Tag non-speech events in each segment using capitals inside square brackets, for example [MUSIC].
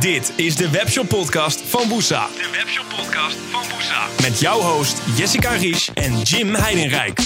Dit is de Webshop Podcast van Woesa. De Webshop Podcast van Woesa. Met jouw host Jessica Risch en Jim Heidenrijk.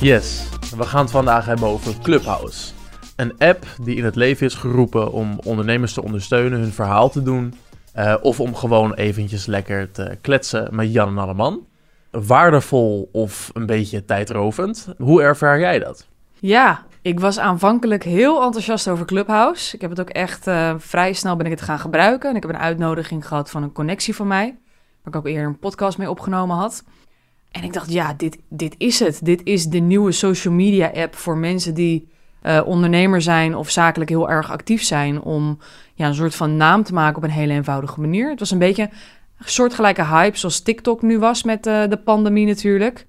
Yes, we gaan het vandaag hebben over Clubhouse. Een app die in het leven is geroepen om ondernemers te ondersteunen hun verhaal te doen. eh, of om gewoon eventjes lekker te kletsen met Jan en Alleman. Waardevol of een beetje tijdrovend. Hoe ervaar jij dat? Ja, ik was aanvankelijk heel enthousiast over Clubhouse. Ik heb het ook echt eh, vrij snel ben ik het gaan gebruiken. En ik heb een uitnodiging gehad van een connectie van mij. Waar ik ook eerder een podcast mee opgenomen had. En ik dacht, ja, dit, dit is het. Dit is de nieuwe social media app voor mensen die eh, ondernemer zijn of zakelijk heel erg actief zijn. Om ja, een soort van naam te maken op een hele eenvoudige manier. Het was een beetje een soortgelijke hype zoals TikTok nu was met eh, de pandemie natuurlijk.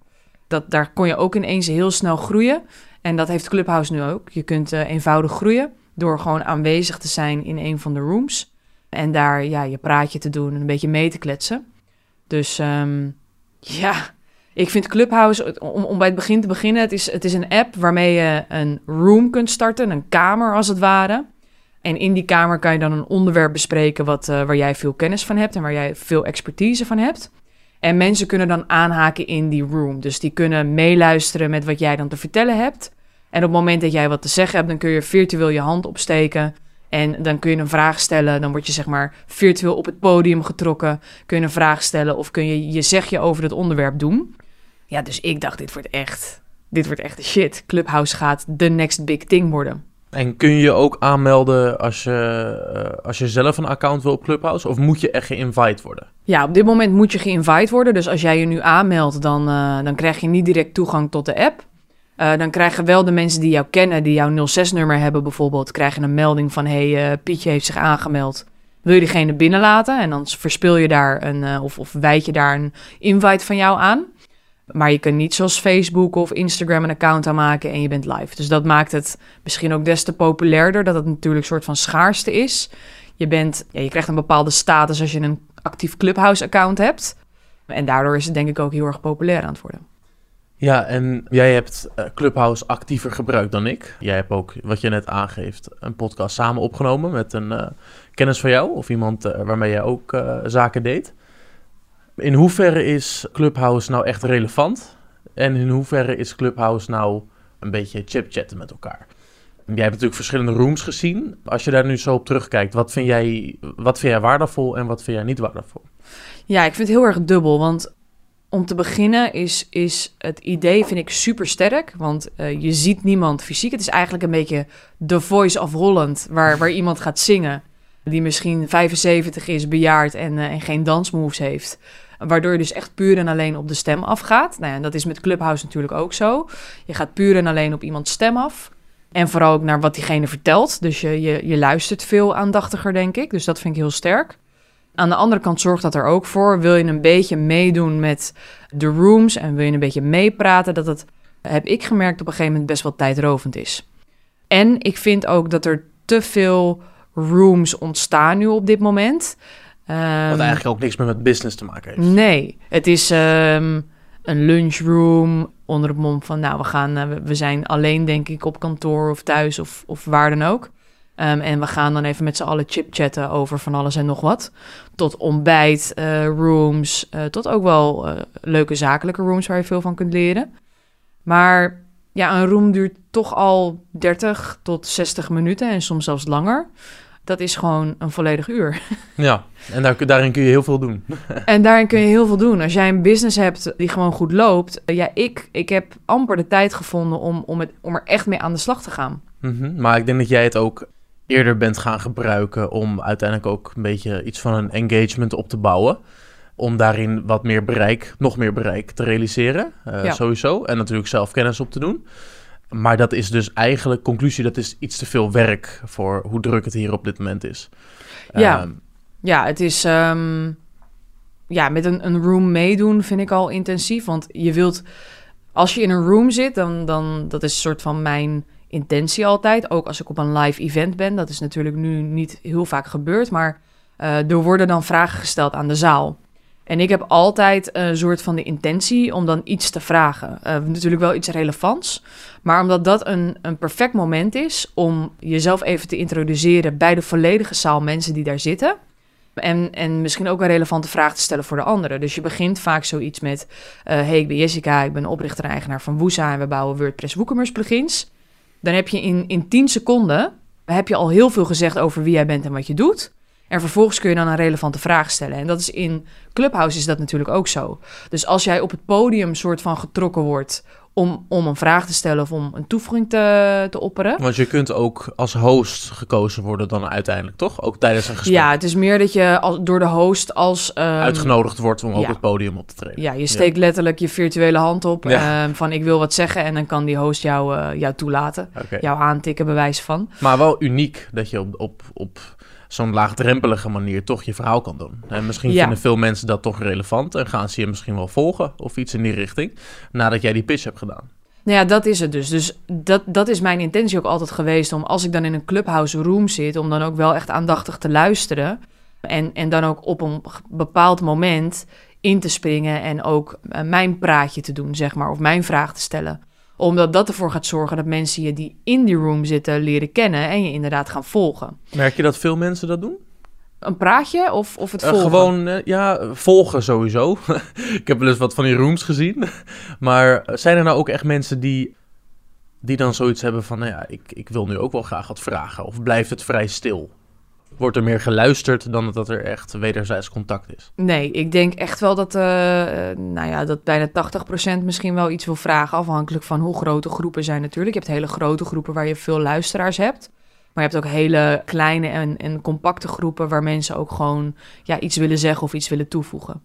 Dat, daar kon je ook ineens heel snel groeien. En dat heeft Clubhouse nu ook. Je kunt eh, eenvoudig groeien door gewoon aanwezig te zijn in een van de rooms. En daar ja, je praatje te doen en een beetje mee te kletsen. Dus ehm, ja, ik vind Clubhouse, om, om bij het begin te beginnen, het is, het is een app waarmee je een room kunt starten, een kamer als het ware. En in die kamer kan je dan een onderwerp bespreken wat, eh, waar jij veel kennis van hebt en waar jij veel expertise van hebt. En mensen kunnen dan aanhaken in die room. Dus die kunnen meeluisteren met wat jij dan te vertellen hebt. En op het moment dat jij wat te zeggen hebt, dan kun je virtueel je hand opsteken. En dan kun je een vraag stellen. Dan word je zeg maar virtueel op het podium getrokken. Kun je een vraag stellen of kun je je zegje over het onderwerp doen. Ja, dus ik dacht, dit wordt echt, dit wordt echt de shit. Clubhouse gaat de next big thing worden. En kun je ook aanmelden als je, eh, als je zelf een account wil op Clubhouse? Of moet je echt geïnvite worden? Ja, op dit moment moet je geïnvite worden. Dus als jij je nu aanmeldt, dan, eh, dan krijg je niet direct toegang tot de app. Eh, dan krijgen wel de mensen die jou kennen, die jouw 06-nummer hebben bijvoorbeeld, krijgen een melding van hey, eh, Pietje heeft zich aangemeld. Wil je diegene binnenlaten? En dan verspil je daar een, of, of wijd je daar een invite van jou aan. Maar je kunt niet zoals Facebook of Instagram een account aanmaken en je bent live. Dus dat maakt het misschien ook des te populairder, dat het natuurlijk een soort van schaarste is. Je, bent, ja, je krijgt een bepaalde status als je een actief Clubhouse-account hebt. En daardoor is het denk ik ook heel erg populair aan het worden. Ja, en jij hebt eh, Clubhouse actiever gebruikt dan ik. Jij hebt ook, wat je net aangeeft, een podcast samen opgenomen met een eh, kennis van jou of iemand eh, waarmee jij ook zaken deed. In hoeverre is Clubhouse nou echt relevant? En in hoeverre is Clubhouse nou een beetje chipchatten met elkaar? Jij hebt natuurlijk verschillende rooms gezien. Als je daar nu zo op terugkijkt, wat vind jij, wat vind jij waardevol en wat vind jij niet waardevol? Ja, ik vind het heel erg dubbel. Want om te beginnen is, is het idee, vind ik, super sterk. Want eh, je ziet niemand fysiek. Het is eigenlijk een beetje The Voice of Holland, waar, waar iemand gaat zingen. Die misschien 75 is, bejaard en, eh, en geen dansmoves heeft. Waardoor je dus echt puur en alleen op de stem afgaat. Nou ja, en dat is met Clubhouse natuurlijk ook zo. Je gaat puur en alleen op iemands stem af. En vooral ook naar wat diegene vertelt. Dus je, je, je luistert veel aandachtiger, denk ik. Dus dat vind ik heel sterk. Aan de andere kant zorgt dat er ook voor. Wil je een beetje meedoen met de rooms en wil je een beetje meepraten, dat het, heb ik gemerkt, op een gegeven moment best wel tijdrovend is. En ik vind ook dat er te veel rooms ontstaan nu op dit moment. Wat Ehm, eigenlijk ook niks meer met business te maken heeft. Nee, het is ehm, een lunchroom onder het mom van, nou, we, gaan, eh, we- zijn alleen, denk ik, op kantoor of thuis of, of waar dan ook. Ehm, en we gaan dan even met z'n allen chipchatten over van alles en nog wat. Tot ontbijt, eh, rooms, eh, tot ook wel leuke zakelijke rooms waar je veel van kunt leren. Maar ja, een room duurt toch al 30 tot 60 minuten en soms zelfs langer. Dat is gewoon een volledig uur. [LAUGHS] Ja, en daar, daarin kun je heel veel doen. En daarin kun je heel veel doen. Als jij een business hebt die gewoon goed loopt. Ja, ik, ik heb amper de tijd gevonden om, om, het, om er echt mee aan de slag te gaan. Mhm, Maar ik denk dat jij het ook eerder bent gaan gebruiken om uiteindelijk ook een beetje iets van een engagement op te bouwen. Om daarin wat meer bereik, nog meer bereik te realiseren. eh, Ja. Sowieso. En natuurlijk zelf kennis op te doen. Maar dat is dus eigenlijk, conclusie, dat is iets te veel werk voor hoe druk het hier op dit moment is. Ja. Ehm, Ja, het is. ehm, ja, met een, een room meedoen vind ik al intensief. Want je wilt. Als je in een room zit, dan, dan dat is een soort van mijn intentie altijd. Ook als ik op een live event ben. Dat is natuurlijk nu niet heel vaak gebeurd. Maar eh, er worden dan vragen gesteld aan de zaal. En ik heb altijd een soort van de intentie om dan iets te vragen. Uh, natuurlijk wel iets relevants. Maar omdat dat een, een perfect moment is om jezelf even te introduceren bij de volledige zaal mensen die daar zitten. En, en misschien ook een relevante vraag te stellen voor de anderen. Dus je begint vaak zoiets met: uh, Hey, ik ben Jessica, ik ben oprichter en eigenaar van Woesa en we bouwen WordPress WooCommerce plugins. Dan heb je in, in 10 seconden heb je al heel veel gezegd over wie jij bent en wat je doet. En vervolgens kun je dan een relevante vraag stellen. En dat is in Clubhouse is dat natuurlijk ook zo. Dus als jij op het podium soort van getrokken wordt om, om een vraag te stellen of om een toevoeging te, te opperen. Want je kunt ook als host gekozen worden dan uiteindelijk, toch? Ook tijdens een gesprek. Ja, het is meer dat je als, door de host als... Um, Uitgenodigd wordt om ook het podium op te treden. Ja, je steekt letterlijk je virtuele hand op ja. um, van ik wil wat zeggen en dan kan die host jou, uh, jou toelaten. Okay. Jou aantikken, bewijs van. Maar wel uniek dat je op, op, op zo'n laagdrempelige manier toch je verhaal kan doen. En misschien vinden veel mensen dat toch relevant en gaan ze je misschien wel volgen of iets in die richting nadat jij die pitch hebt gedaan. Nou ja, dat is het dus. Dus dat, dat is mijn intentie ook altijd geweest om als ik dan in een clubhouse room zit, om dan ook wel echt aandachtig te luisteren. En, en dan ook op een bepaald moment in te springen en ook eh, mijn praatje te doen, zeg maar, of mijn vraag te stellen omdat dat ervoor gaat zorgen dat mensen je die in die room zitten leren kennen en je inderdaad gaan volgen. Merk je dat veel mensen dat doen? Een praatje of, of het eh, volgen? Uh, gewoon, uh, ja, volgen sowieso. [LAUGHS] ik heb wel eens wat van die rooms gezien. [LAUGHS] maar zijn er nou ook echt mensen die, die dan zoiets hebben van... nou ja, ik, ik wil nu ook wel graag wat vragen. Of blijft het vrij stil? Wordt er meer geluisterd dan dat er echt wederzijds contact is. Nee, ik denk echt wel dat, uh, nou ja, dat bijna 80% misschien wel iets wil vragen, afhankelijk van hoe grote groepen zijn natuurlijk. Je hebt hele grote groepen waar je veel luisteraars hebt. Maar je hebt ook hele kleine en, en compacte groepen waar mensen ook gewoon ja, iets willen zeggen of iets willen toevoegen.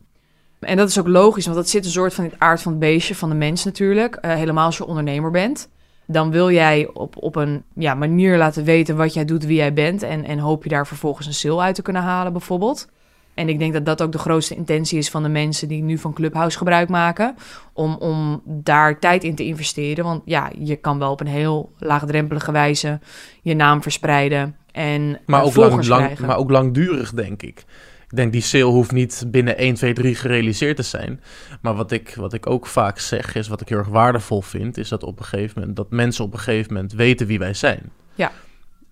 En dat is ook logisch, want dat zit een soort van het aard van het beestje van de mens natuurlijk. Uh, helemaal als je ondernemer bent dan wil jij op, op een ja, manier laten weten wat jij doet, wie jij bent. En, en hoop je daar vervolgens een sale uit te kunnen halen, bijvoorbeeld. En ik denk dat dat ook de grootste intentie is van de mensen die nu van Clubhouse gebruik maken. Om, om daar tijd in te investeren. Want ja, je kan wel op een heel laagdrempelige wijze je naam verspreiden. En maar, ook lang, lang, maar ook langdurig, denk ik. Ik denk die sale hoeft niet binnen 1, 2, 3 gerealiseerd te zijn. Maar wat ik, wat ik ook vaak zeg is, wat ik heel erg waardevol vind, is dat op een gegeven moment dat mensen op een gegeven moment weten wie wij zijn. Ja.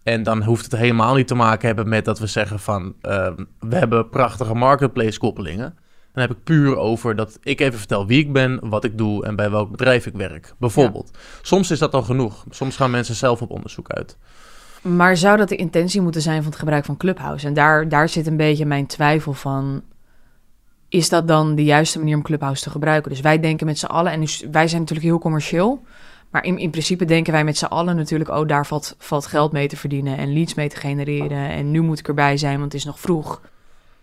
En dan hoeft het helemaal niet te maken hebben met dat we zeggen van uh, we hebben prachtige marketplace koppelingen. Dan heb ik puur over dat ik even vertel wie ik ben, wat ik doe en bij welk bedrijf ik werk. Bijvoorbeeld. Soms is dat al genoeg. Soms gaan mensen zelf op onderzoek uit. Maar zou dat de intentie moeten zijn van het gebruik van Clubhouse? En daar, daar zit een beetje mijn twijfel van. Is dat dan de juiste manier om Clubhouse te gebruiken? Dus wij denken met z'n allen, en wij zijn natuurlijk heel commercieel. Maar in, in principe denken wij met z'n allen natuurlijk, oh, daar valt, valt geld mee te verdienen en leads mee te genereren. En nu moet ik erbij zijn, want het is nog vroeg.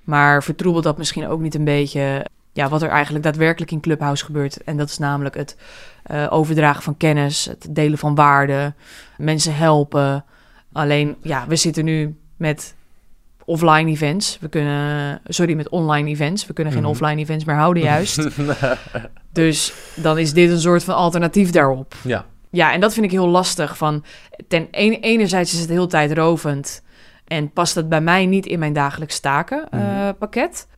Maar vertroebelt dat misschien ook niet een beetje ja, wat er eigenlijk daadwerkelijk in Clubhouse gebeurt. En dat is namelijk het uh, overdragen van kennis, het delen van waarden, mensen helpen. Alleen, ja, we zitten nu met offline events. We kunnen, sorry, met online events. We kunnen geen mhm. offline events meer houden, juist. [LAUGHS] dus dan is dit een soort van alternatief daarop. Ja. Ja, en dat vind ik heel lastig. Van, ten enerzijds is het heel tijdrovend en past het bij mij niet in mijn dagelijks takenpakket. Uh,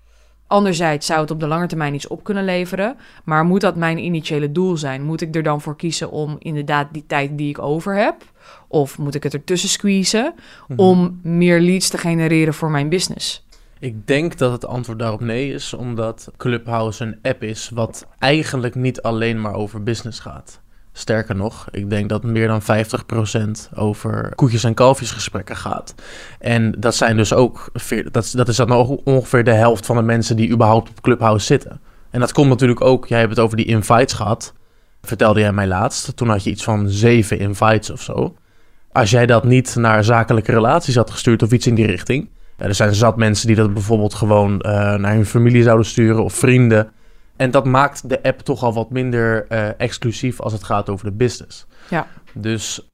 Anderzijds zou het op de lange termijn iets op kunnen leveren. Maar moet dat mijn initiële doel zijn? Moet ik er dan voor kiezen om inderdaad die tijd die ik over heb? Of moet ik het ertussen squeezen mhm. om meer leads te genereren voor mijn business? Ik denk dat het antwoord daarop nee is, omdat Clubhouse een app is wat eigenlijk niet alleen maar over business gaat. Sterker nog, ik denk dat meer dan 50% over koetjes en kalfjesgesprekken gaat. En dat zijn dus ook, dat, dat is dan ongeveer de helft van de mensen die überhaupt op Clubhouse zitten. En dat komt natuurlijk ook, jij hebt het over die invites gehad, vertelde jij mij laatst. Toen had je iets van zeven invites of zo. Als jij dat niet naar zakelijke relaties had gestuurd of iets in die richting. er zijn zat mensen die dat bijvoorbeeld gewoon uh, naar hun familie zouden sturen of vrienden. En dat maakt de app toch al wat minder uh, exclusief als het gaat over de business. Ja. Dus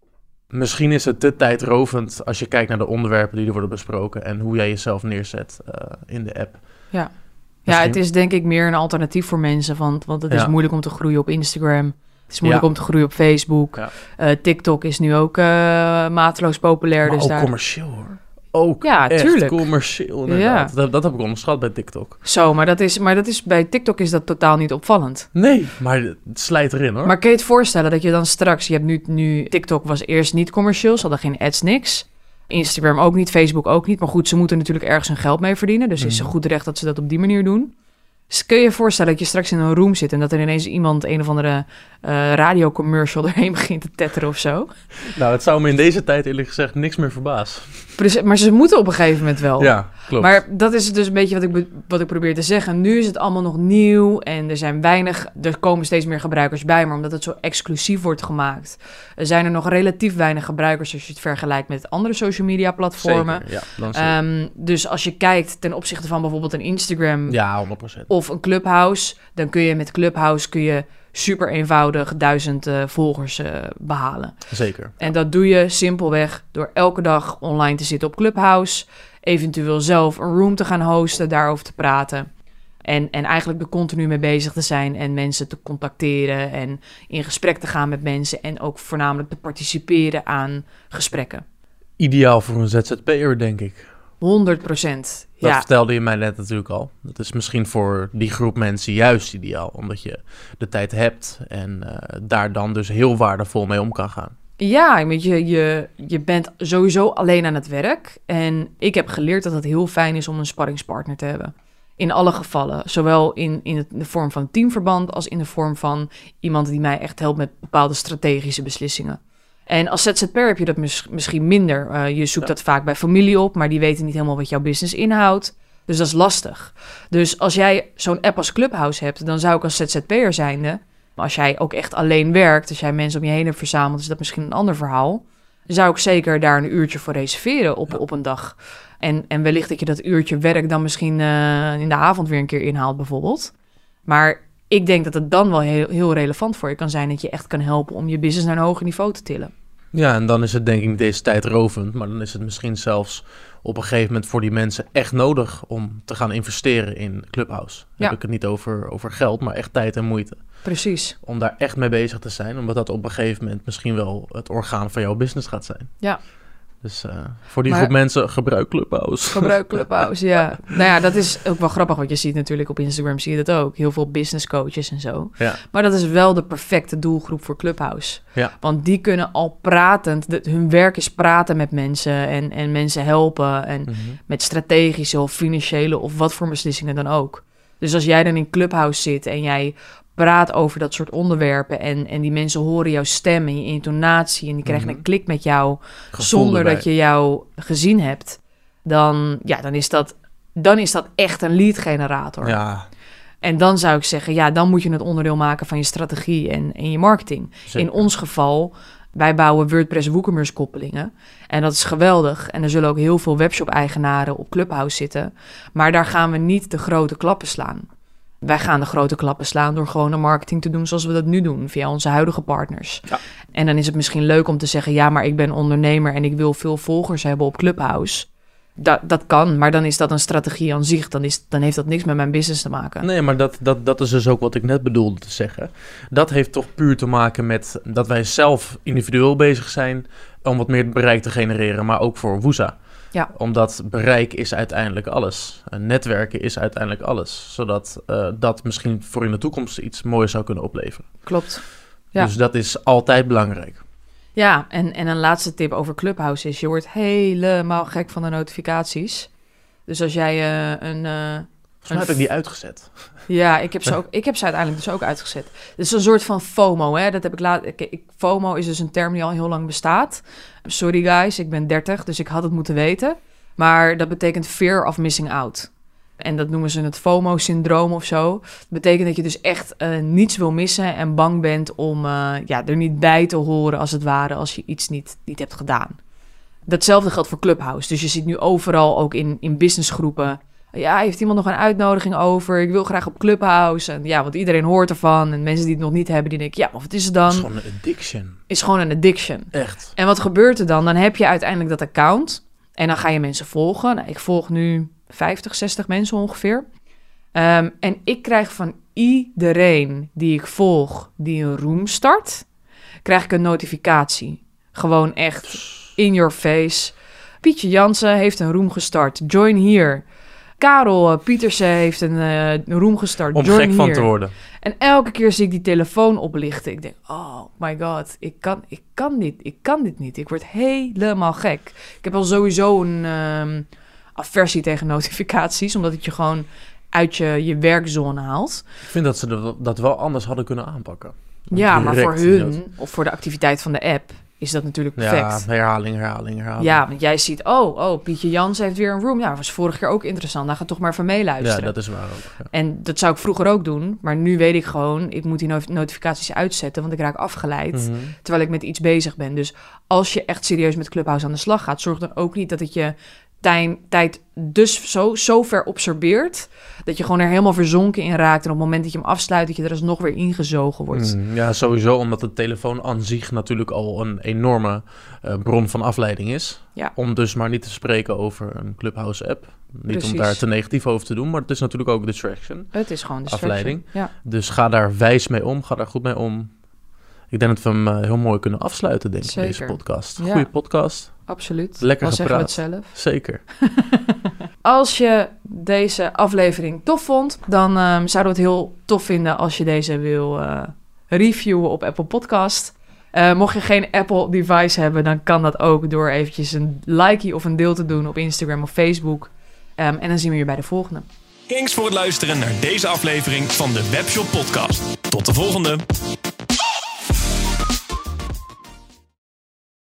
misschien is het te tijdrovend als je kijkt naar de onderwerpen die er worden besproken en hoe jij jezelf neerzet uh, in de app. Ja. Ja, het is denk ik meer een alternatief voor mensen, want, want het is moeilijk om te groeien op Instagram. Het is moeilijk om te groeien op Facebook. Ja. Uh, TikTok is nu ook uh, mateloos populair. Maar dus ook commercieel hoor. ook Ja, echt tuurlijk. commercieel inderdaad. Dat, dat heb ik onderschat bij TikTok. Zo, maar, dat is, maar dat is, bij TikTok is dat totaal niet opvallend. Nee, maar het slijt erin hoor. Maar kun je het voorstellen dat je dan straks... Je hebt nu, nu... TikTok was eerst niet commercieel, ze hadden geen ads, niks. Instagram ook niet, Facebook ook niet. Maar goed, ze moeten natuurlijk ergens hun geld mee verdienen. Dus is Mhm. het goed recht dat ze dat op die manier doen. Dus kun je je voorstellen dat je straks in een room zit... en dat er ineens iemand een of andere eh radiocommercial [LAUGHS] erheen begint te tetteren of zo. Nou, het zou me in deze tijd eerlijk gezegd niks meer verbazen. Precies, Maar ze moeten op een gegeven moment wel. Ja, klopt. Maar dat is dus een beetje wat ik, wat ik probeer te zeggen. Nu is het allemaal nog nieuw en er zijn weinig, er komen steeds meer gebruikers bij, maar omdat het zo exclusief wordt gemaakt, zijn er nog relatief weinig gebruikers als je het vergelijkt met andere social media platformen. Zeker, ja. Ehm, dus als je kijkt ten opzichte van bijvoorbeeld een Instagram ja, 100%. of een Clubhouse, dan kun je met Clubhouse kun je super eenvoudig duizend eh, volgers eh, behalen. Zeker. En dat doe je simpelweg door elke dag online te zitten op Clubhouse. Eventueel zelf een room te gaan hosten, daarover te praten. En, en eigenlijk er continu mee bezig te zijn en mensen te contacteren en in gesprek te gaan met mensen. En ook voornamelijk te participeren aan gesprekken. Ideaal voor een ZZP'er, denk ik. 100 procent. Dat Ja, vertelde je mij net natuurlijk al. Dat is misschien voor die groep mensen juist ideaal. Omdat je de tijd hebt en eh, daar dan dus heel waardevol mee om kan gaan. ja je, je, je bent sowieso alleen aan het werk. En ik heb geleerd dat het heel fijn is om een sparringspartner te hebben. In alle gevallen. Zowel in, in de vorm van teamverband als in de vorm van iemand die mij echt helpt met bepaalde strategische beslissingen. En als ZZP'er heb je dat mis- misschien minder. Eh, je zoekt Ja. dat vaak bij familie op, maar die weten niet helemaal wat jouw business inhoudt. Dus dat is lastig. Dus als jij zo'n app als Clubhouse hebt, dan zou ik als ZZP'er zijnde... Maar als jij ook echt alleen werkt, als jij mensen om je heen hebt verzameld, is dat misschien een ander verhaal. Zou ik zeker daar een uurtje voor reserveren op, Ja. op een dag. En, en wellicht dat je dat uurtje werk dan misschien eh, in de avond weer een keer inhaalt, bijvoorbeeld. Maar ik denk dat het dan wel heel, heel relevant voor je kan zijn dat je echt kan helpen om je business naar een hoger niveau te tillen. Ja, en dan is het denk ik deze tijd rovend. Maar dan is het misschien zelfs op een gegeven moment voor die mensen echt nodig om te gaan investeren in Clubhouse. Dan Ja. heb ik het niet over, over geld, maar echt tijd en moeite. Precies. Om daar echt mee bezig te zijn, omdat dat op een gegeven moment misschien wel het orgaan van jouw business gaat zijn. Ja. Dus eh, voor die Maar- groep mensen, gebruik Clubhouse. Gebruik [LAUGHS] Clubhouse, ja. Nou ja, dat is ook wel grappig, want je ziet natuurlijk op Instagram zie je dat ook. Heel veel business coaches en zo. Ja. Maar dat is wel de perfecte doelgroep voor Clubhouse. Ja. Want die kunnen al pratend, de- hun werk is praten met mensen en, en mensen helpen. En Mhm. met strategische of financiële of wat voor beslissingen dan ook. Dus als jij dan in Clubhouse zit en jij praat over dat soort onderwerpen en, en die mensen horen jouw stem en je intonatie en die krijgen Mhm. een klik met jou Gevoel zonder erbij. dat je jou gezien hebt, dan, ja, dan, is dat, dan is dat echt een lead generator. Ja, En dan zou ik zeggen, ja, dan moet je het onderdeel maken van je strategie en, en je marketing. zeker. In ons geval, wij bouwen WordPress WooCommerce koppelingen. En dat is geweldig. En er zullen ook heel veel webshop-eigenaren op Clubhouse zitten. Maar daar gaan we niet de grote klappen slaan. Wij gaan de grote klappen slaan door gewoon de marketing te doen zoals we dat nu doen, via onze huidige partners. Ja. En dan is het misschien leuk om te zeggen, ja, maar ik ben ondernemer en ik wil veel volgers hebben op Clubhouse. Dat, dat kan, maar dan is dat een strategie aan zich. Dan, is, dan heeft dat niks met mijn business te maken. Nee, maar dat, dat, dat is dus ook wat ik net bedoelde te zeggen. Dat heeft toch puur te maken met dat wij zelf individueel bezig zijn om wat meer bereik te genereren, maar ook voor Woesa. Ja. Omdat bereik is uiteindelijk alles. En netwerken is uiteindelijk alles. Zodat eh, dat misschien voor in de toekomst iets moois zou kunnen opleveren. Klopt. Ja. Dus dat is altijd belangrijk. Ja, en, en een laatste tip over Clubhouse is: je wordt helemaal gek van de notificaties. Dus als jij eh, een. eh, Volgens mij heb ik die uitgezet. ja, ik heb, ze ook, ik heb ze uiteindelijk dus ook uitgezet. Het is een soort van FOMO, hè? Dat heb ik laat. Ik, FOMO is dus een term die al heel lang bestaat. Sorry guys, ik ben 30, dus ik had het moeten weten. Maar dat betekent fear of missing out. En dat noemen ze het FOMO-syndroom of zo. Dat betekent dat je dus echt eh, niets wil missen en bang bent om eh, ja, er niet bij te horen, als het ware, als je iets niet, niet hebt gedaan. Datzelfde geldt voor Clubhouse. Dus je ziet nu overal ook in, in businessgroepen. Ja, heeft iemand nog een uitnodiging over? Ik wil graag op Clubhouse. En ja, want iedereen hoort ervan. En mensen die het nog niet hebben, die denken, ja, maar wat is het dan? is gewoon een addiction. Is gewoon een addiction. Echt. En wat gebeurt er dan? Dan heb je uiteindelijk dat account en dan ga je mensen volgen. Nou, ik volg nu 50, 60 mensen ongeveer. Ehm, en ik krijg van iedereen die ik volg die een room start, krijg ik een notificatie. Gewoon echt in your face. Pietje Jansen heeft een room gestart. Join hier. Karel uh, Pietersen heeft een uh, room gestart. Om Join gek van te worden. En elke keer zie ik die telefoon oplichten. Ik denk, oh my god, ik kan, ik kan dit, ik kan dit niet. Ik word helemaal gek. Ik heb al sowieso een um, aversie tegen notificaties, omdat het je gewoon uit je, je werkzone haalt. Ik vind dat ze dat wel anders hadden kunnen aanpakken. Ja, maar voor hun, of voor de activiteit van de app, is dat natuurlijk perfect. Ja, herhaling, herhaling, herhaling. Ja, want jij ziet, oh, oh, Pietje Jans heeft weer een room. Ja, was vorige keer ook interessant. Dan ga toch maar even meeluisteren. Ja, dat is waar ook. Ja. En dat zou ik vroeger ook doen. Maar nu weet ik gewoon, ik moet die notificaties uitzetten, want ik raak afgeleid. Mhm. Terwijl ik met iets bezig ben. Dus als je echt serieus met Clubhouse aan de slag gaat, zorg dan ook niet dat het je tijd dus zo, zo ver absorbeert... dat je gewoon er helemaal verzonken in raakt... en op het moment dat je hem afsluit... dat je er alsnog weer ingezogen wordt. Mm, ja, sowieso omdat de telefoon aan zich natuurlijk al een enorme uh, bron van afleiding is. Ja. Om dus maar niet te spreken over een Clubhouse-app. Niet Precies. om daar te negatief over te doen, maar het is natuurlijk ook distraction. Het is gewoon distraction. Afleiding. Ja. Dus ga daar wijs mee om, ga daar goed mee om. Ik denk dat we hem uh, heel mooi kunnen afsluiten, denk ik, deze podcast. Ja. Goeie podcast. Absoluut. Lekker Al zeggen we het gepraat. zelf. Zeker. [LAUGHS] Als je deze aflevering tof vond, dan um, zouden we het heel tof vinden als je deze wil uh, reviewen op Apple Podcast. Uh, mocht je geen Apple device hebben, dan kan dat ook door eventjes een likeje of een deel te doen op Instagram of Facebook. Um, en dan zien we je bij de volgende. Thanks voor het luisteren naar deze aflevering van de Webshop Podcast. Tot de volgende!